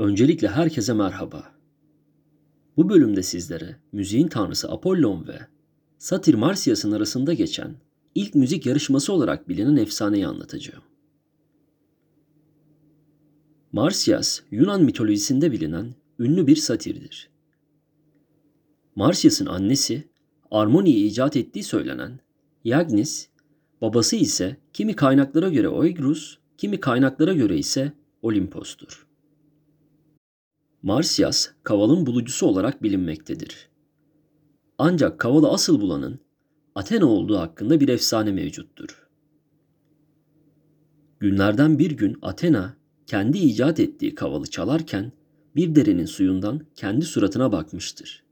Öncelikle herkese merhaba. Bu bölümde sizlere müziğin tanrısı Apollon ve Satir Marsyas'ın arasında geçen ilk müzik yarışması olarak bilinen efsaneyi anlatacağım. Marsyas, Yunan mitolojisinde bilinen ünlü bir satirdir. Marsyas'ın annesi, armoniyi icat ettiği söylenen Yagnis, babası ise kimi kaynaklara göre Oegrus, kimi kaynaklara göre ise Olimpos'tur. Marsyas, kavalın bulucusu olarak bilinmektedir. Ancak kavalı asıl bulanın Athena olduğu hakkında bir efsane mevcuttur. Günlerden bir gün Athena kendi icat ettiği kavalı çalarken bir derenin suyundan kendi suratına bakmıştır.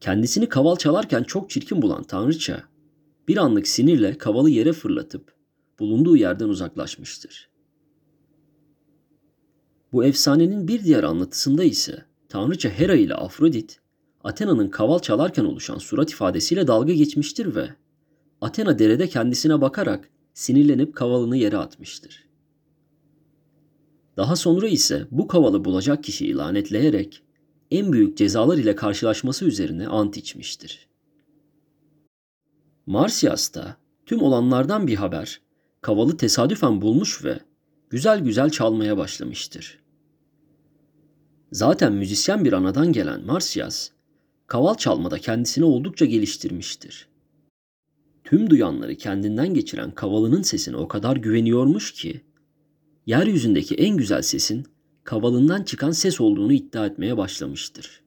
Kendisini kaval çalarken çok çirkin bulan tanrıça bir anlık sinirle kavalı yere fırlatıp bulunduğu yerden uzaklaşmıştır. Bu efsanenin bir diğer anlatısında ise tanrıça Hera ile Afrodit Athena'nın kaval çalarken oluşan surat ifadesiyle dalga geçmiştir ve Athena derede kendisine bakarak sinirlenip kavalını yere atmıştır. Daha sonra ise bu kavalı bulacak kişiyi lanetleyerek en büyük cezalar ile karşılaşması üzerine ant içmiştir. Marsyas da tüm olanlardan bir haber kavalı tesadüfen bulmuş ve güzel güzel çalmaya başlamıştır. Zaten müzisyen bir anadan gelen Marsyas, kaval çalmada kendisini oldukça geliştirmiştir. Tüm duyanları kendinden geçiren kavalının sesine o kadar güveniyormuş ki, yeryüzündeki en güzel sesin kavalından çıkan ses olduğunu iddia etmeye başlamıştır.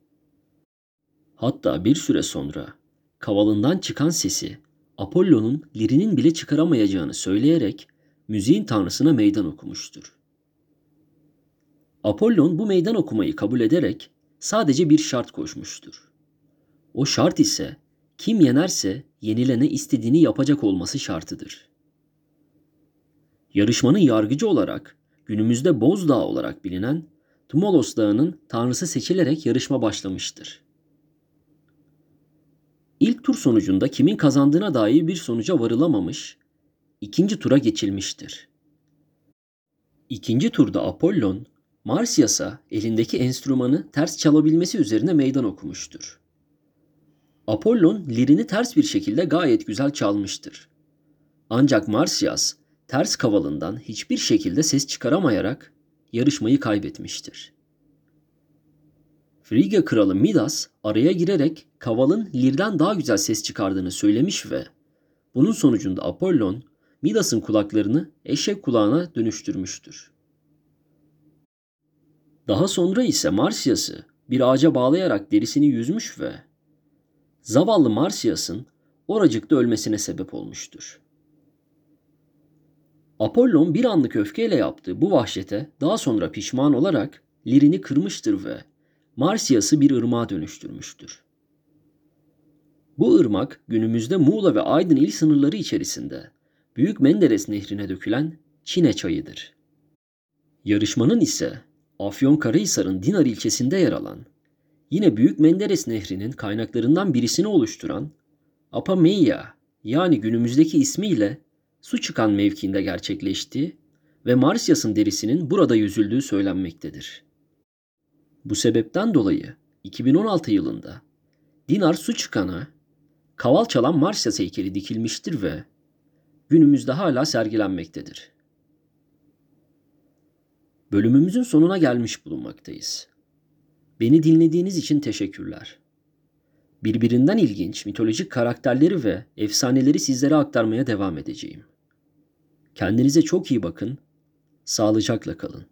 Hatta bir süre sonra kavalından çıkan sesi Apollo'nun lirinin bile çıkaramayacağını söyleyerek müziğin tanrısına meydan okumuştur. Apollon bu meydan okumayı kabul ederek sadece bir şart koşmuştur. O şart ise kim yenerse yenilene istediğini yapacak olması şartıdır. Yarışmanın yargıcı olarak günümüzde Bozdağ olarak bilinen Tmolos Dağı'nın tanrısı seçilerek yarışma başlamıştır. İlk tur sonucunda kimin kazandığına dair bir sonuca varılamamış, ikinci tura geçilmiştir. İkinci turda Apollon, Marsyas'a elindeki enstrümanı ters çalabilmesi üzerine meydan okumuştur. Apollon lirini ters bir şekilde gayet güzel çalmıştır. Ancak Marsyas ters kavalından hiçbir şekilde ses çıkaramayarak yarışmayı kaybetmiştir. Frigya kralı Midas araya girerek kavalın lirden daha güzel ses çıkardığını söylemiş ve bunun sonucunda Apollon Midas'ın kulaklarını eşek kulağına dönüştürmüştür. Daha sonra ise Marsyas'ı bir ağaca bağlayarak derisini yüzmüş ve zavallı Marsyas'ın oracıkta ölmesine sebep olmuştur. Apollon bir anlık öfkeyle yaptığı bu vahşete daha sonra pişman olarak lirini kırmıştır ve Marsyas'ı bir ırmağa dönüştürmüştür. Bu ırmak günümüzde Muğla ve Aydın il sınırları içerisinde Büyük Menderes nehrine dökülen Çine çayıdır. Yarışmanın ise Afyonkarahisar'ın Dinar ilçesinde yer alan, yine Büyük Menderes Nehri'nin kaynaklarından birisini oluşturan Apameya yani günümüzdeki ismiyle su çıkan mevkiinde gerçekleştiği ve Marsyas'ın derisinin burada yüzüldüğü söylenmektedir. Bu sebepten dolayı 2016 yılında Dinar su çıkana kaval çalan Marsyas heykeli dikilmiştir ve günümüzde hala sergilenmektedir. Bölümümüzün sonuna gelmiş bulunmaktayız. Beni dinlediğiniz için teşekkürler. Birbirinden ilginç mitolojik karakterleri ve efsaneleri sizlere aktarmaya devam edeceğim. Kendinize çok iyi bakın, sağlıcakla kalın.